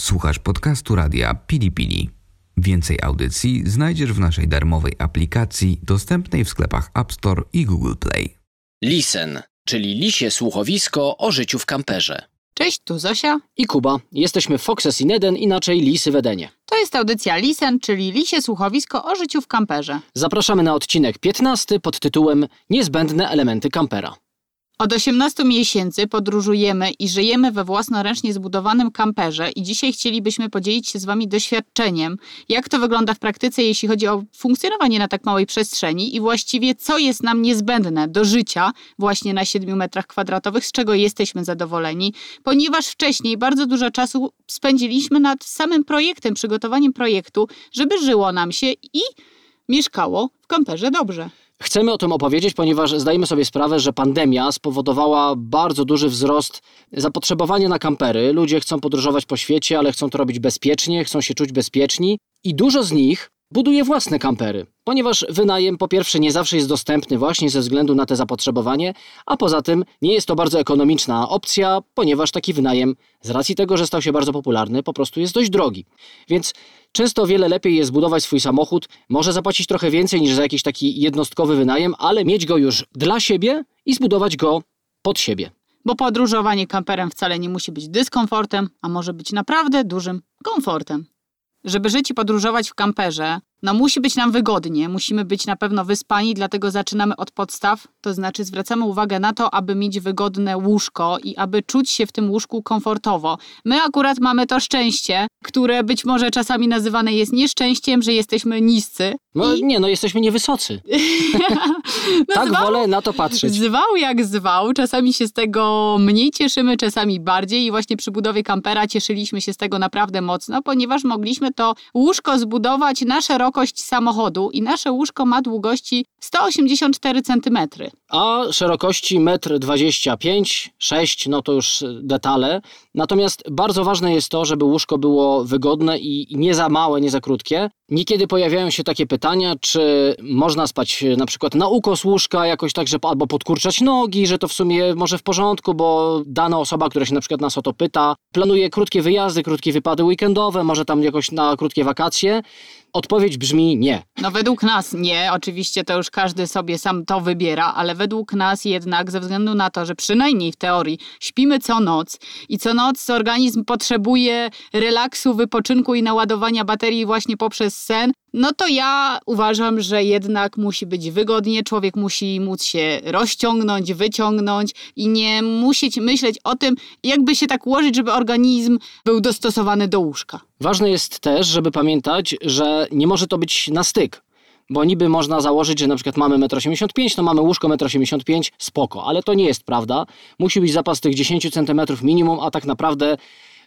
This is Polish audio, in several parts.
Słuchasz podcastu radia Pili Pili. Więcej audycji znajdziesz w naszej darmowej aplikacji dostępnej w sklepach App Store i Google Play. Lisen, czyli lisie słuchowisko o życiu w kamperze. Cześć, tu Zosia. I Kuba. Jesteśmy Foxes in Eden, inaczej Lisy w Edenie. To jest audycja Lisen, czyli lisie słuchowisko o życiu w kamperze. Zapraszamy na odcinek 15 pod tytułem Niezbędne elementy kampera. Od 18 miesięcy podróżujemy i żyjemy we własnoręcznie zbudowanym kamperze i dzisiaj chcielibyśmy podzielić się z Wami doświadczeniem, jak to wygląda w praktyce, jeśli chodzi o funkcjonowanie na tak małej przestrzeni i właściwie co jest nam niezbędne do życia właśnie na 7 metrach kwadratowych, z czego jesteśmy zadowoleni, ponieważ wcześniej bardzo dużo czasu spędziliśmy nad samym projektem, przygotowaniem projektu, żeby żyło nam się i mieszkało w kamperze dobrze. Chcemy o tym opowiedzieć, ponieważ zdajemy sobie sprawę, że pandemia spowodowała bardzo duży wzrost zapotrzebowania na kampery. Ludzie chcą podróżować po świecie, ale chcą to robić bezpiecznie, chcą się czuć bezpieczni i dużo z nich buduje własne kampery, ponieważ wynajem po pierwsze nie zawsze jest dostępny właśnie ze względu na te zapotrzebowanie, a poza tym nie jest to bardzo ekonomiczna opcja, ponieważ taki wynajem z racji tego, że stał się bardzo popularny, po prostu jest dość drogi. Więc często wiele lepiej jest zbudować swój samochód, może zapłacić trochę więcej niż za jakiś taki jednostkowy wynajem, ale mieć go już dla siebie i zbudować go pod siebie. Bo podróżowanie kamperem wcale nie musi być dyskomfortem, a może być naprawdę dużym komfortem. Żeby żyć i podróżować w kamperze, no musi być nam wygodnie, musimy być na pewno wyspani, dlatego zaczynamy od podstaw, to znaczy zwracamy uwagę na to, aby mieć wygodne łóżko i aby czuć się w tym łóżku komfortowo. My akurat mamy to szczęście, które być może czasami nazywane jest nieszczęściem, że jesteśmy niscy. No I- nie, no jesteśmy niewysocy. No tak zwał- wolę na to patrzeć. Zwał jak zwał, czasami się z tego mniej cieszymy, czasami bardziej i właśnie przy budowie kampera cieszyliśmy się z tego naprawdę mocno, ponieważ mogliśmy to łóżko zbudować na szerokość samochodu i nasze łóżko ma długości 184 cm. a szerokości 1,25 m, 6 no to już detale. Natomiast bardzo ważne jest to, żeby łóżko było wygodne i nie za małe, nie za krótkie. Niekiedy pojawiają się takie pytania, czy można spać na przykład na ukos łóżka jakoś tak, że albo podkurczać nogi, że to w sumie może w porządku, bo dana osoba, która się na przykład nas o to pyta, planuje krótkie wyjazdy, krótkie wypady weekendowe, może tam jakoś na krótkie wakacje. Odpowiedź brzmi nie. No według nas nie, oczywiście to już każdy sobie sam to wybiera, ale według nas jednak ze względu na to, że przynajmniej w teorii śpimy co noc i co noc organizm potrzebuje relaksu, wypoczynku i naładowania baterii właśnie poprzez sen, no to ja uważam, że jednak musi być wygodnie, człowiek musi móc się rozciągnąć, wyciągnąć i nie musieć myśleć o tym, jakby się tak ułożyć, żeby organizm był dostosowany do łóżka. Ważne jest też, żeby pamiętać, że nie może to być na styk. Bo niby można założyć, że na przykład mamy 1,85 m, to mamy łóżko 1,85 m, spoko, ale to nie jest prawda. Musi być zapas tych 10 cm minimum, a tak naprawdę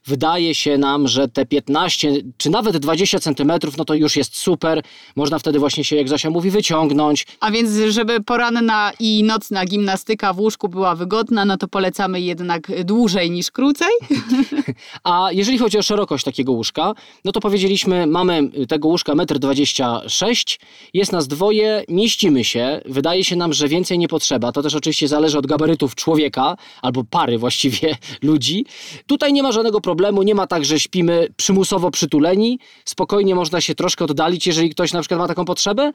wydaje się nam, że te 15 czy nawet 20 cm, no to już jest super. Można wtedy właśnie się, jak Zosia mówi, wyciągnąć. A więc, żeby poranna i nocna gimnastyka w łóżku była wygodna, no to polecamy jednak dłużej niż krócej. A jeżeli chodzi o szerokość takiego łóżka, no to powiedzieliśmy, mamy tego łóżka 1,26 m, jest nas dwoje, mieścimy się, wydaje się nam, że więcej nie potrzeba. To też oczywiście zależy od gabarytów człowieka, albo pary właściwie ludzi. Tutaj nie ma żadnego problemu, nie ma tak, że śpimy przymusowo przytuleni, spokojnie można się troszkę oddalić, jeżeli ktoś na przykład ma taką potrzebę,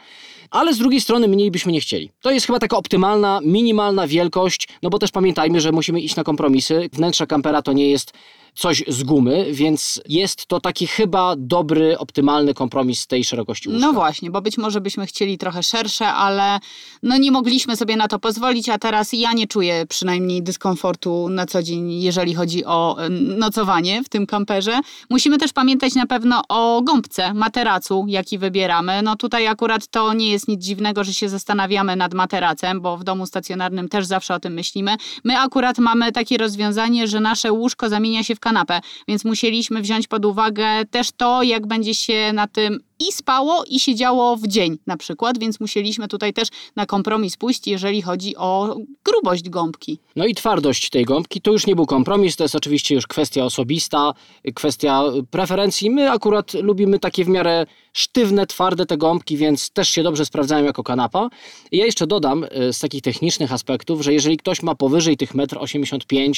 ale z drugiej strony mniej byśmy nie chcieli. To jest chyba taka optymalna, minimalna wielkość, no bo też pamiętajmy, że musimy iść na kompromisy. Wnętrze kampera to nie jest coś z gumy, więc jest to taki chyba dobry, optymalny kompromis tej szerokości łóżka. No właśnie, bo być może byśmy chcieli trochę szersze, ale no nie mogliśmy sobie na to pozwolić, a teraz ja nie czuję przynajmniej dyskomfortu na co dzień, jeżeli chodzi o e, nocowanie w tym kamperze. Musimy też pamiętać na pewno o gąbce, materacu, jaki wybieramy. No tutaj akurat to nie jest nic dziwnego, że się zastanawiamy nad materacem, bo w domu stacjonarnym też zawsze o tym myślimy. My akurat mamy takie rozwiązanie, że nasze łóżko zamienia się w kanapę, więc musieliśmy wziąć pod uwagę też to, jak będzie się na tym i spało, i siedziało w dzień na przykład, więc musieliśmy tutaj też na kompromis pójść, jeżeli chodzi o grubość gąbki. No i twardość tej gąbki to już nie był kompromis, to jest oczywiście już kwestia osobista, kwestia preferencji. My akurat lubimy takie w miarę sztywne, twarde te gąbki, więc też się dobrze sprawdzają jako kanapa. I ja jeszcze dodam e, z takich technicznych aspektów, że jeżeli ktoś ma powyżej tych 1,85 m,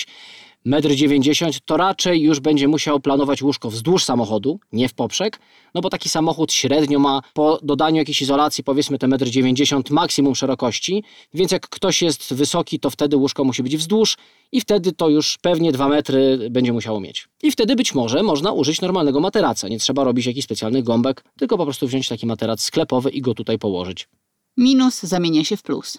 1,90 m, to raczej już będzie musiał planować łóżko wzdłuż samochodu, nie w poprzek, no bo taki samochód średnio ma po dodaniu jakiejś izolacji powiedzmy te 1,90 m maksimum szerokości, więc jak ktoś jest wysoki, to wtedy łóżko musi być wzdłuż i wtedy to już pewnie 2 metry będzie musiało mieć. I wtedy być może można użyć normalnego materaca, nie trzeba robić jakichś specjalnych gąbek, tylko po prostu wziąć taki materac sklepowy i go tutaj położyć. Minus zamienia się w plus.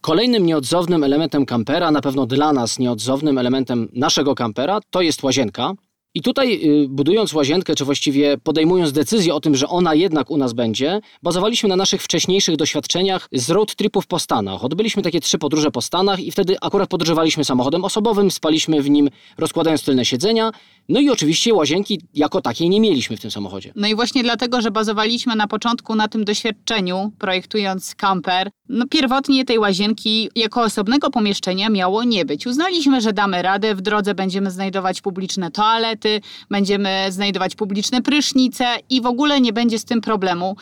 Kolejnym nieodzownym elementem kampera, na pewno dla nas nieodzownym elementem naszego kampera, to jest łazienka. I tutaj y, budując łazienkę, czy właściwie podejmując decyzję o tym, że ona jednak u nas będzie, bazowaliśmy na naszych wcześniejszych doświadczeniach z road tripów po Stanach. Odbyliśmy takie trzy podróże po Stanach i wtedy akurat podróżowaliśmy samochodem osobowym, spaliśmy w nim rozkładając tylne siedzenia, no i oczywiście łazienki jako takiej nie mieliśmy w tym samochodzie. No i właśnie dlatego, że bazowaliśmy na początku na tym doświadczeniu, projektując kamper, no pierwotnie tej łazienki jako osobnego pomieszczenia miało nie być. Uznaliśmy, że damy radę, w drodze będziemy znajdować publiczne toalety, będziemy znajdować publiczne prysznice i w ogóle nie będzie z tym problemu.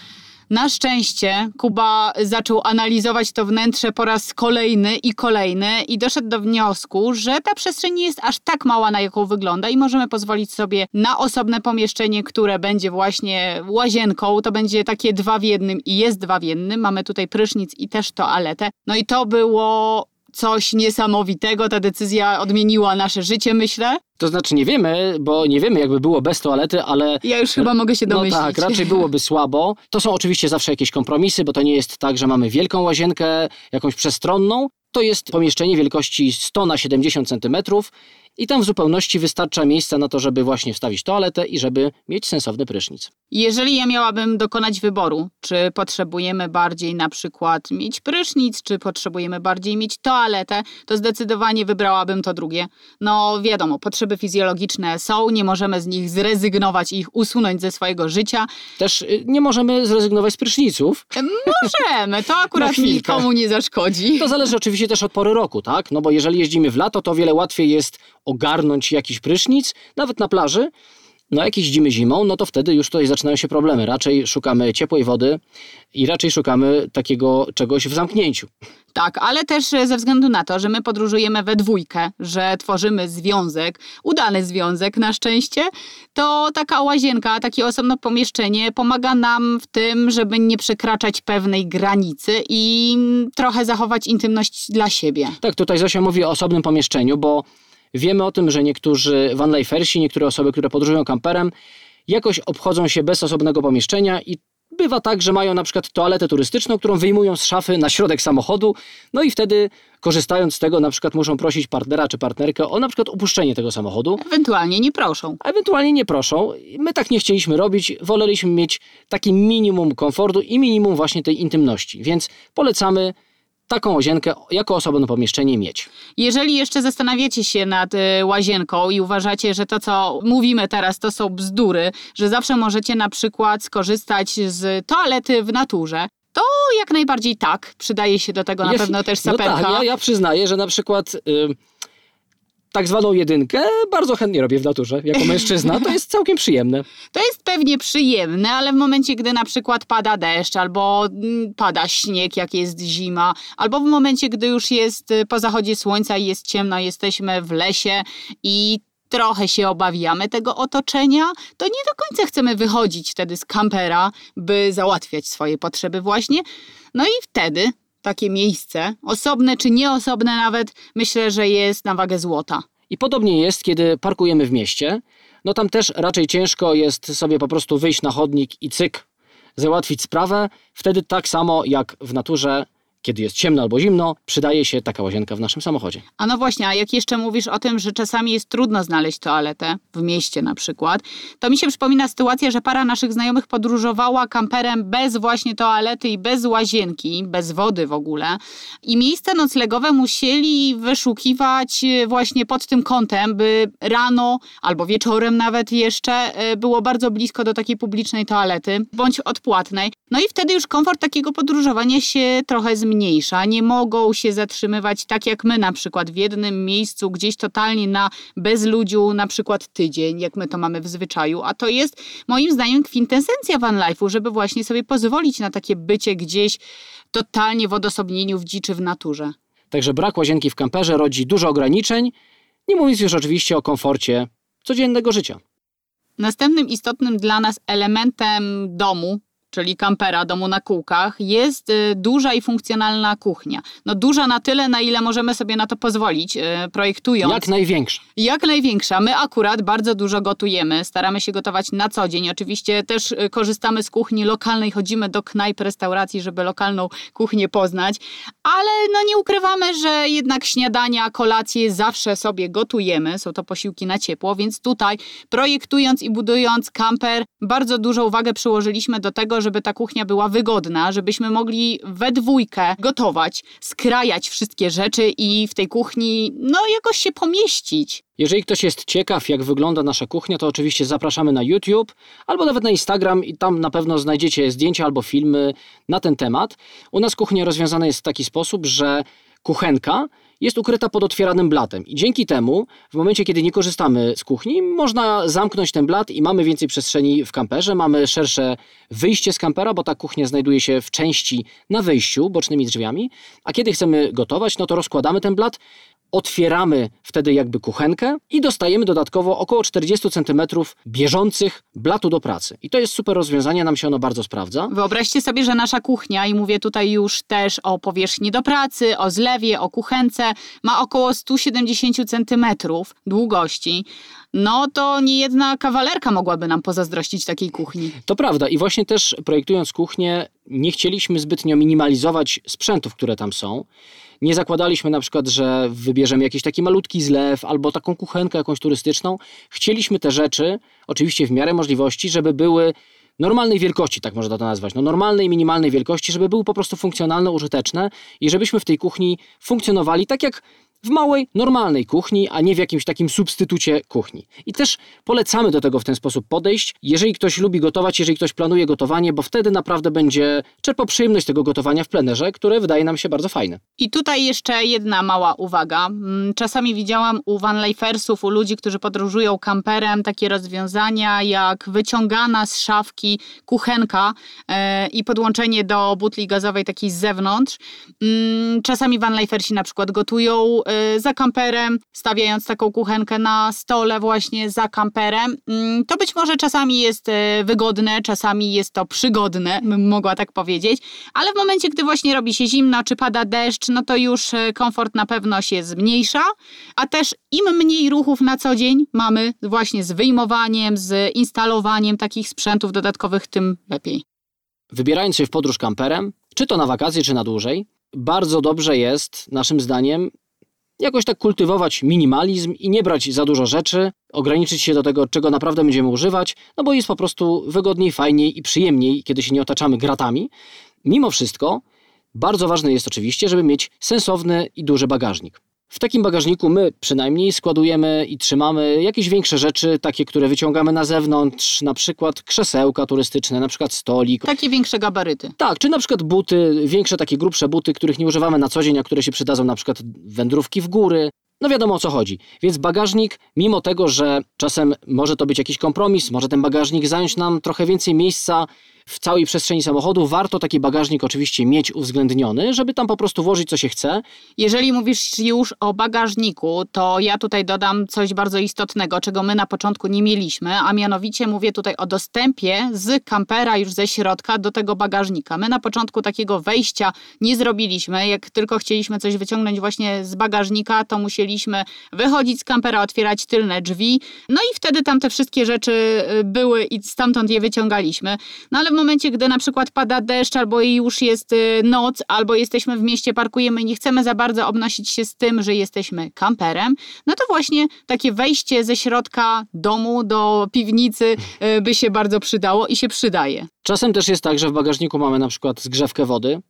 Na szczęście Kuba zaczął analizować to wnętrze po raz kolejny i kolejny i doszedł do wniosku, że ta przestrzeń nie jest aż tak mała, na jaką wygląda i możemy pozwolić sobie na osobne pomieszczenie, które będzie właśnie łazienką. To będzie takie dwa w jednym i jest dwa w jednym. Mamy tutaj prysznic i też toaletę. No i to było coś niesamowitego. Ta decyzja odmieniła nasze życie, myślę. To znaczy nie wiemy, bo nie wiemy jakby było bez toalety, ale... Ja już chyba mogę się domyślić. No tak, raczej byłoby słabo. To są oczywiście zawsze jakieś kompromisy, bo to nie jest tak, że mamy wielką łazienkę, jakąś przestronną. To jest pomieszczenie wielkości 100 na 70 centymetrów i tam w zupełności wystarcza miejsca na to, żeby właśnie wstawić toaletę i żeby mieć sensowny prysznic. Jeżeli ja miałabym dokonać wyboru, czy potrzebujemy bardziej na przykład mieć prysznic, czy potrzebujemy bardziej mieć toaletę, to zdecydowanie wybrałabym to drugie. No wiadomo, potrzeby fizjologiczne są, nie możemy z nich zrezygnować i ich usunąć ze swojego życia. Też y, nie możemy zrezygnować z pryszniców. Możemy, to akurat nikomu nie zaszkodzi. To zależy oczywiście też od pory roku, tak? No bo jeżeli jeździmy w lato, to o wiele łatwiej jest ogarnąć jakiś prysznic, nawet na plaży. No jak jeździmy zimą, no to wtedy już tutaj zaczynają się problemy. Raczej szukamy ciepłej wody i raczej szukamy takiego czegoś w zamknięciu. Tak, ale też ze względu na to, że my podróżujemy we dwójkę, że tworzymy związek, udany związek na szczęście, to taka łazienka, takie osobne pomieszczenie pomaga nam w tym, żeby nie przekraczać pewnej granicy i trochę zachować intymność dla siebie. Tak, tutaj Zosia mówi o osobnym pomieszczeniu, bo Wiemy o tym, że niektórzy vanlifersi, niektóre osoby, które podróżują kamperem, jakoś obchodzą się bez osobnego pomieszczenia i bywa tak, że mają na przykład toaletę turystyczną, którą wyjmują z szafy na środek samochodu, no i wtedy korzystając z tego na przykład muszą prosić partnera czy partnerkę o na przykład opuszczenie tego samochodu. Ewentualnie nie proszą. Ewentualnie nie proszą. My tak nie chcieliśmy robić, woleliśmy mieć taki minimum komfortu i minimum właśnie tej intymności, więc polecamy taką łazienkę jako osobne pomieszczenie mieć. Jeżeli jeszcze zastanawiacie się nad y, łazienką i uważacie, że to, co mówimy teraz, to są bzdury, że zawsze możecie na przykład skorzystać z toalety w naturze, to jak najbardziej tak. Przydaje się do tego na pewno też saperka. No tak, ja, ja przyznaję, że na przykład... Y tak zwaną jedynkę bardzo chętnie robię w naturze jako mężczyzna. To jest całkiem przyjemne. To jest pewnie przyjemne, ale w momencie, gdy na przykład pada deszcz albo mm, pada śnieg, jak jest zima, albo w momencie, gdy już jest y, po zachodzie słońca i jest ciemno, jesteśmy w lesie i trochę się obawiamy tego otoczenia, to nie do końca chcemy wychodzić wtedy z kampera, by załatwiać swoje potrzeby właśnie. No i wtedy takie miejsce, osobne czy nieosobne nawet, myślę, że jest na wagę złota. I podobnie jest, kiedy parkujemy w mieście. No tam też raczej ciężko jest sobie po prostu wyjść na chodnik i cyk, załatwić sprawę. Wtedy tak samo jak w naturze kiedy jest ciemno albo zimno, przydaje się taka łazienka w naszym samochodzie. A no właśnie, a jak jeszcze mówisz o tym, że czasami jest trudno znaleźć toaletę, w mieście na przykład, to mi się przypomina sytuacja, że para naszych znajomych podróżowała kamperem bez właśnie toalety i bez łazienki, bez wody w ogóle. I miejsca noclegowe musieli wyszukiwać e, właśnie pod tym kątem, by rano albo wieczorem nawet jeszcze e, było bardzo blisko do takiej publicznej toalety, bądź odpłatnej. No i wtedy już komfort takiego podróżowania się trochę zmienił mniejsza, nie mogą się zatrzymywać tak jak my na przykład w jednym miejscu, gdzieś totalnie na bezludziu, na przykład tydzień, jak my to mamy w zwyczaju, a to jest moim zdaniem kwintesencja van life'u, żeby właśnie sobie pozwolić na takie bycie gdzieś totalnie w odosobnieniu, w dziczy, w naturze. Także brak łazienki w kamperze rodzi dużo ograniczeń, Nie mówiąc już oczywiście o komforcie codziennego życia. Następnym istotnym dla nas elementem domu, czyli kampera, domu na kółkach, jest y, duża i funkcjonalna kuchnia. No duża na tyle, na ile możemy sobie na to pozwolić, y, projektując. Jak największa. Jak największa. My akurat bardzo dużo gotujemy, staramy się gotować na co dzień. Oczywiście też y, korzystamy z kuchni lokalnej, chodzimy do knajp, restauracji, żeby lokalną kuchnię poznać, ale no nie ukrywamy, że jednak śniadania, kolacje zawsze sobie gotujemy. Są to posiłki na ciepło, więc tutaj projektując i budując kamper, bardzo dużą uwagę przyłożyliśmy do tego, żeby ta kuchnia była wygodna, żebyśmy mogli we dwójkę gotować, skrajać wszystkie rzeczy i w tej kuchni no jakoś się pomieścić. Jeżeli ktoś jest ciekaw, jak wygląda nasza kuchnia, to oczywiście zapraszamy na YouTube albo nawet na Instagram i tam na pewno znajdziecie zdjęcia albo filmy na ten temat. U nas kuchnia rozwiązana jest w taki sposób, że kuchenka jest ukryta pod otwieranym blatem. I dzięki temu, w momencie, kiedy nie korzystamy z kuchni, można zamknąć ten blat i mamy więcej przestrzeni w kamperze. Mamy szersze wyjście z kampera, bo ta kuchnia znajduje się w części na wejściu, bocznymi drzwiami. A kiedy chcemy gotować, no to rozkładamy ten blat, otwieramy wtedy jakby kuchenkę i dostajemy dodatkowo około 40 cm bieżących blatu do pracy. I to jest super rozwiązanie, nam się ono bardzo sprawdza. Wyobraźcie sobie, że nasza kuchnia, i mówię tutaj już też o powierzchni do pracy, o zlewie, o kuchence, ma około 170 cm długości. No to nie jedna kawalerka mogłaby nam pozazdrościć takiej kuchni. To prawda i właśnie też projektując kuchnię nie chcieliśmy zbytnio minimalizować sprzętów, które tam są. Nie zakładaliśmy na przykład, że wybierzemy jakiś taki malutki zlew albo taką kuchenkę jakąś turystyczną. Chcieliśmy te rzeczy, oczywiście w miarę możliwości, żeby były normalnej wielkości, tak można to nazwać, no normalnej, minimalnej wielkości, żeby były po prostu funkcjonalne, użyteczne i żebyśmy w tej kuchni funkcjonowali tak jak w małej, normalnej kuchni, a nie w jakimś takim substytucie kuchni. I też polecamy do tego w ten sposób podejść, jeżeli ktoś lubi gotować, jeżeli ktoś planuje gotowanie, bo wtedy naprawdę będzie czerpał przyjemność tego gotowania w plenerze, które wydaje nam się bardzo fajne. I tutaj jeszcze jedna mała uwaga. Mm, czasami widziałam u vanlifersów, u ludzi, którzy podróżują kamperem, takie rozwiązania jak wyciągana z szafki kuchenka e, i podłączenie do butli gazowej takiej z zewnątrz. Mm, czasami vanlifersi na przykład gotują za kamperem, stawiając taką kuchenkę na stole właśnie za kamperem. Mm, to być może czasami jest y, wygodne, czasami jest to przygodne, bym mogła tak powiedzieć, ale w momencie, gdy właśnie robi się zimno czy pada deszcz, no to już y, komfort na pewno się zmniejsza, a też im mniej ruchów na co dzień mamy właśnie z wyjmowaniem, z instalowaniem takich sprzętów dodatkowych, tym lepiej. Wybierając się w podróż kamperem, czy to na wakacje, czy na dłużej, bardzo dobrze jest, naszym zdaniem, jakoś tak kultywować minimalizm i nie brać za dużo rzeczy, ograniczyć się do tego, czego naprawdę będziemy używać, no bo jest po prostu wygodniej, fajniej i przyjemniej, kiedy się nie otaczamy gratami. Mimo wszystko, bardzo ważne jest oczywiście, żeby mieć sensowny i duży bagażnik. W takim bagażniku my przynajmniej składujemy i trzymamy jakieś większe rzeczy, takie, które wyciągamy na zewnątrz, na przykład krzesełka turystyczne, na przykład stolik. Takie większe gabaryty. Tak, czy na przykład buty, większe takie grubsze buty, których nie używamy na co dzień, a które się przydadzą na przykład wędrówki w góry. No wiadomo o co chodzi. Więc bagażnik, mimo tego, że czasem może to być jakiś kompromis, może ten bagażnik zająć nam trochę więcej miejsca, w całej przestrzeni samochodu warto taki bagażnik oczywiście mieć uwzględniony, żeby tam po prostu włożyć co się chce. Jeżeli mówisz już o bagażniku, to ja tutaj dodam coś bardzo istotnego, czego my na początku nie mieliśmy, a mianowicie mówię tutaj o dostępie z kampera już ze środka do tego bagażnika. My na początku takiego wejścia nie zrobiliśmy. Jak tylko chcieliśmy coś wyciągnąć właśnie z bagażnika, to musieliśmy wychodzić z kampera, otwierać tylne drzwi, no i wtedy tam te wszystkie rzeczy y, były i stamtąd je wyciągaliśmy. No ale w momencie, gdy na przykład pada deszcz, albo już jest y, noc, albo jesteśmy w mieście, parkujemy i nie chcemy za bardzo obnosić się z tym, że jesteśmy kamperem, no to właśnie takie wejście ze środka domu do piwnicy y, by się bardzo przydało i się przydaje. Czasem też jest tak, że w bagażniku mamy na przykład zgrzewkę wody,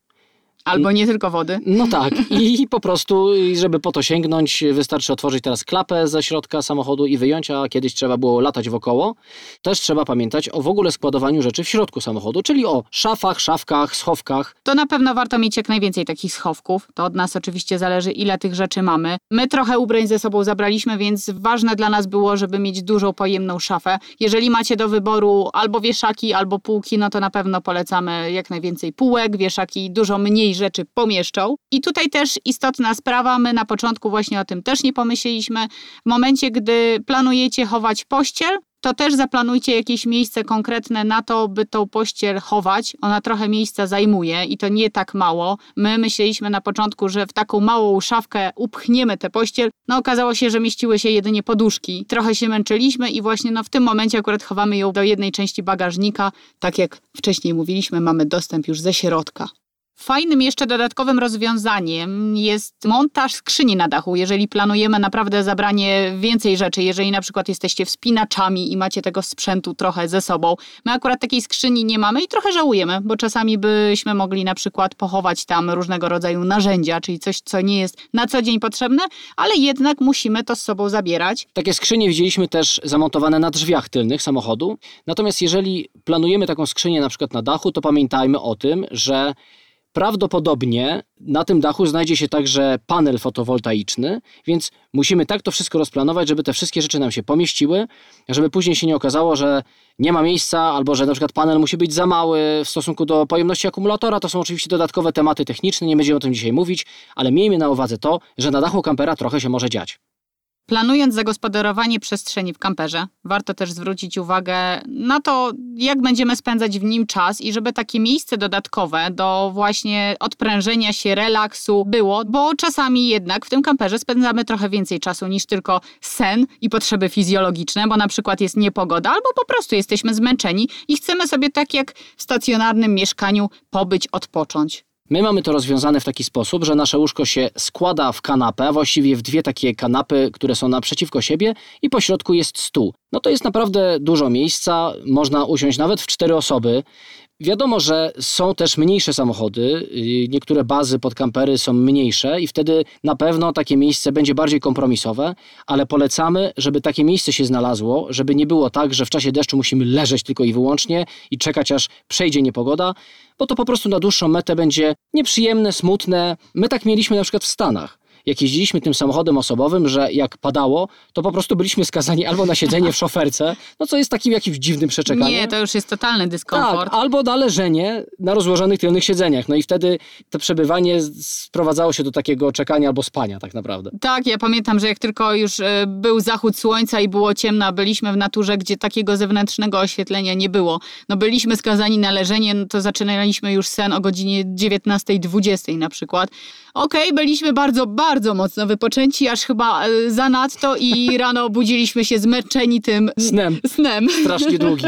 Albo nie tylko wody. No tak. I po prostu, żeby po to sięgnąć, wystarczy otworzyć teraz klapę ze środka samochodu i wyjąć, a kiedyś trzeba było latać wokoło. Też trzeba pamiętać o w ogóle składowaniu rzeczy w środku samochodu, czyli o szafach, szafkach, schowkach. To na pewno warto mieć jak najwięcej takich schowków. To od nas oczywiście zależy, ile tych rzeczy mamy. My trochę ubrań ze sobą zabraliśmy, więc ważne dla nas było, żeby mieć dużą, pojemną szafę. Jeżeli macie do wyboru albo wieszaki, albo półki, no to na pewno polecamy jak najwięcej półek, wieszaki dużo mniej niej rzeczy pomieszczą. I tutaj też istotna sprawa, my na początku właśnie o tym też nie pomyśleliśmy. W momencie, gdy planujecie chować pościel, to też zaplanujcie jakieś miejsce konkretne na to, by tą pościel chować. Ona trochę miejsca zajmuje i to nie tak mało. My myśleliśmy na początku, że w taką małą szafkę upchniemy tę pościel. No okazało się, że mieściły się jedynie poduszki. Trochę się męczyliśmy i właśnie no, w tym momencie akurat chowamy ją do jednej części bagażnika. Tak jak wcześniej mówiliśmy, mamy dostęp już ze środka. Fajnym jeszcze dodatkowym rozwiązaniem jest montaż skrzyni na dachu, jeżeli planujemy naprawdę zabranie więcej rzeczy, jeżeli na przykład jesteście wspinaczami i macie tego sprzętu trochę ze sobą. My akurat takiej skrzyni nie mamy i trochę żałujemy, bo czasami byśmy mogli na przykład pochować tam różnego rodzaju narzędzia, czyli coś, co nie jest na co dzień potrzebne, ale jednak musimy to z sobą zabierać. Takie skrzynie widzieliśmy też zamontowane na drzwiach tylnych samochodu. Natomiast jeżeli planujemy taką skrzynię na przykład na dachu, to pamiętajmy o tym, że Prawdopodobnie na tym dachu znajdzie się także panel fotowoltaiczny, więc musimy tak to wszystko rozplanować, żeby te wszystkie rzeczy nam się pomieściły, żeby później się nie okazało, że nie ma miejsca albo że na przykład panel musi być za mały w stosunku do pojemności akumulatora. To są oczywiście dodatkowe tematy techniczne, nie będziemy o tym dzisiaj mówić, ale miejmy na uwadze to, że na dachu kampera trochę się może dziać. Planując zagospodarowanie przestrzeni w kamperze, warto też zwrócić uwagę na to, jak będziemy spędzać w nim czas i żeby takie miejsce dodatkowe do właśnie odprężenia się, relaksu było, bo czasami jednak w tym kamperze spędzamy trochę więcej czasu niż tylko sen i potrzeby fizjologiczne, bo na przykład jest niepogoda albo po prostu jesteśmy zmęczeni i chcemy sobie tak jak w stacjonarnym mieszkaniu pobyć, odpocząć. My mamy to rozwiązane w taki sposób, że nasze łóżko się składa w kanapę, a właściwie w dwie takie kanapy, które są naprzeciwko siebie i po środku jest stół. No to jest naprawdę dużo miejsca, można usiąść nawet w cztery osoby. Wiadomo, że są też mniejsze samochody, y, niektóre bazy pod kampery są mniejsze i wtedy na pewno takie miejsce będzie bardziej kompromisowe, ale polecamy, żeby takie miejsce się znalazło, żeby nie było tak, że w czasie deszczu musimy leżeć tylko i wyłącznie i czekać aż przejdzie niepogoda, bo to po prostu na dłuższą metę będzie nieprzyjemne, smutne. My tak mieliśmy na przykład w Stanach jak jeździliśmy tym samochodem osobowym, że jak padało, to po prostu byliśmy skazani albo na siedzenie w szoferce, no co jest takim jakimś dziwnym przeczekaniem. Nie, to już jest totalny dyskomfort. Tak, albo na leżenie na rozłożonych tylnych siedzeniach. No i wtedy to przebywanie sprowadzało się do takiego czekania albo spania tak naprawdę. Tak, ja pamiętam, że jak tylko już e, był zachód słońca i było ciemno, byliśmy w naturze, gdzie takiego zewnętrznego oświetlenia nie było. No byliśmy skazani na leżenie, no to zaczynaliśmy już sen o godzinie 19.20 na przykład. Okej, okay, byliśmy bardzo, bardzo mocno wypoczęci, aż chyba e, zanadto i rano obudziliśmy się zmęczeni tym snem. snem. Strasznie długi.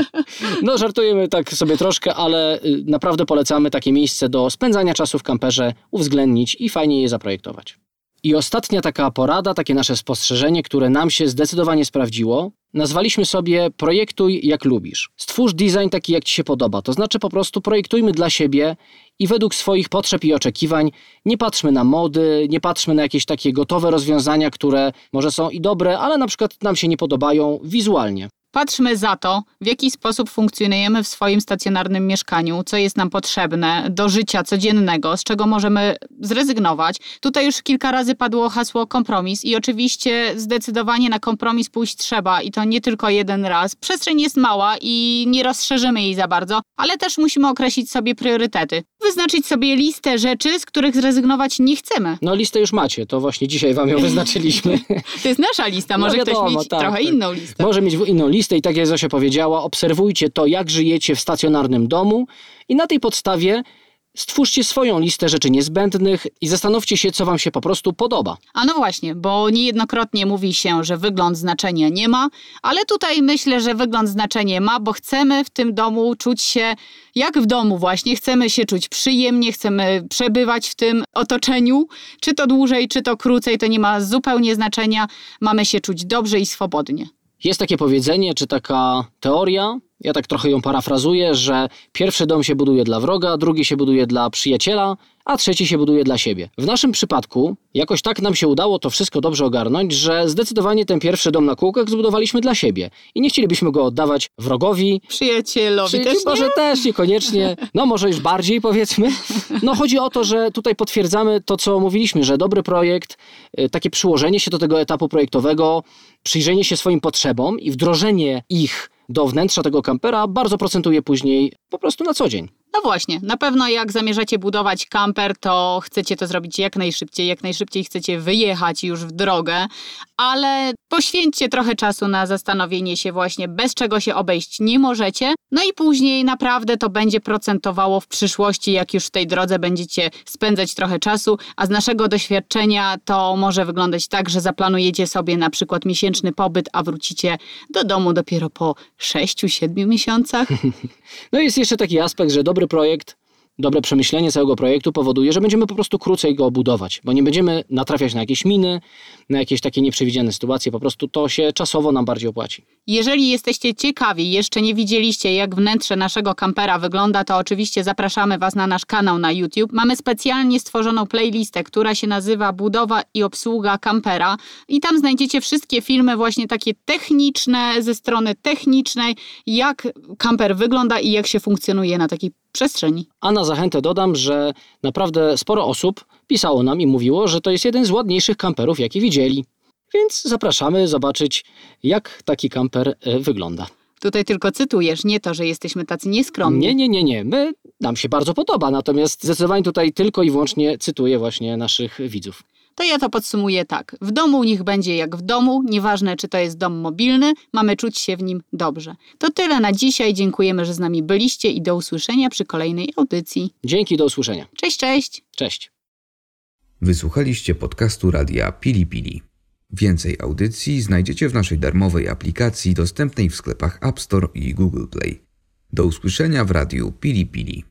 No żartujemy tak sobie troszkę, ale y, naprawdę polecamy takie miejsce do spędzania czasu w kamperze, uwzględnić i fajnie je zaprojektować. I ostatnia taka porada, takie nasze spostrzeżenie, które nam się zdecydowanie sprawdziło, nazwaliśmy sobie Projektuj jak lubisz. Stwórz design taki, jak ci się podoba. To znaczy po prostu projektujmy dla siebie i według swoich potrzeb i oczekiwań. Nie patrzmy na mody, nie patrzmy na jakieś takie gotowe rozwiązania, które może są i dobre, ale na przykład nam się nie podobają wizualnie. Patrzmy za to, w jaki sposób funkcjonujemy w swoim stacjonarnym mieszkaniu, co jest nam potrzebne do życia codziennego, z czego możemy zrezygnować. Tutaj już kilka razy padło hasło kompromis i oczywiście zdecydowanie na kompromis pójść trzeba i to nie tylko jeden raz. Przestrzeń jest mała i nie rozszerzymy jej za bardzo, ale też musimy określić sobie priorytety. Wyznaczyć sobie listę rzeczy, z których zrezygnować nie chcemy. No listę już macie, to właśnie dzisiaj wam ją wyznaczylimy. to jest nasza lista, może no wiadomo, ktoś mieć tak, trochę tak. inną listę. Może mieć inną listę i tak jak Zosia powiedziała, obserwujcie to, jak żyjecie w stacjonarnym domu i na tej podstawie Stwórzcie swoją listę rzeczy niezbędnych i zastanówcie się, co Wam się po prostu podoba. A no właśnie, bo niejednokrotnie mówi się, że wygląd znaczenia nie ma, ale tutaj myślę, że wygląd znaczenie ma, bo chcemy w tym domu czuć się jak w domu, właśnie. Chcemy się czuć przyjemnie, chcemy przebywać w tym otoczeniu, czy to dłużej, czy to krócej, to nie ma zupełnie znaczenia. Mamy się czuć dobrze i swobodnie. Jest takie powiedzenie, czy taka teoria, ja tak trochę ją parafrazuję, że pierwszy dom się buduje dla wroga, drugi się buduje dla przyjaciela, a trzeci się buduje dla siebie. W naszym przypadku jakoś tak nam się udało to wszystko dobrze ogarnąć, że zdecydowanie ten pierwszy dom na kółkach zbudowaliśmy dla siebie i nie chcielibyśmy go oddawać wrogowi. Przyjacielowi Przy... też Może nie? też niekoniecznie, no może już bardziej powiedzmy. No chodzi o to, że tutaj potwierdzamy to, co mówiliśmy, że dobry projekt, y, takie przyłożenie się do tego etapu projektowego, przyjrzenie się swoim potrzebom i wdrożenie ich do wnętrza tego kampera bardzo procentuje później po prostu na co dzień. No właśnie, na pewno jak zamierzacie budować kamper, to chcecie to zrobić jak najszybciej, jak najszybciej chcecie wyjechać już w drogę, ale poświęćcie trochę czasu na zastanowienie się właśnie, bez czego się obejść nie możecie, no i później naprawdę to będzie procentowało w przyszłości, jak już w tej drodze będziecie spędzać trochę czasu, a z naszego doświadczenia to może wyglądać tak, że zaplanujecie sobie na przykład miesięczny pobyt, a wrócicie do domu dopiero po 6-7 miesiącach. No jest jeszcze taki aspekt, że dobry projekt, dobre przemyślenie całego projektu powoduje, że będziemy po prostu krócej go budować, bo nie będziemy natrafiać na jakieś miny, na jakieś takie nieprzewidziane sytuacje, po prostu to się czasowo nam bardziej opłaci. Jeżeli jesteście ciekawi, jeszcze nie widzieliście jak wnętrze naszego kampera wygląda, to oczywiście zapraszamy Was na nasz kanał na YouTube. Mamy specjalnie stworzoną playlistę, która się nazywa Budowa i obsługa kampera i tam znajdziecie wszystkie filmy właśnie takie techniczne, ze strony technicznej, jak kamper wygląda i jak się funkcjonuje na takiej przestrzeni. A na zachętę dodam, że naprawdę sporo osób pisało nam i mówiło, że to jest jeden z ładniejszych kamperów, jaki widzieli. Więc zapraszamy zobaczyć, jak taki kamper e, wygląda. Tutaj tylko cytujesz, nie to, że jesteśmy tacy nieskromni. Nie, nie, nie, nie. My, nam się bardzo podoba, natomiast zdecydowanie tutaj tylko i wyłącznie cytuję właśnie naszych widzów. To ja to podsumuję tak. W domu niech będzie jak w domu, nieważne czy to jest dom mobilny, mamy czuć się w nim dobrze. To tyle na dzisiaj. Dziękujemy, że z nami byliście i do usłyszenia przy kolejnej audycji. Dzięki, do usłyszenia. Cześć, cześć. Cześć. Wysłuchaliście podcastu radia Pili Pili. Więcej audycji znajdziecie w naszej darmowej aplikacji dostępnej w sklepach App Store i Google Play. Do usłyszenia w radiu Pili Pili.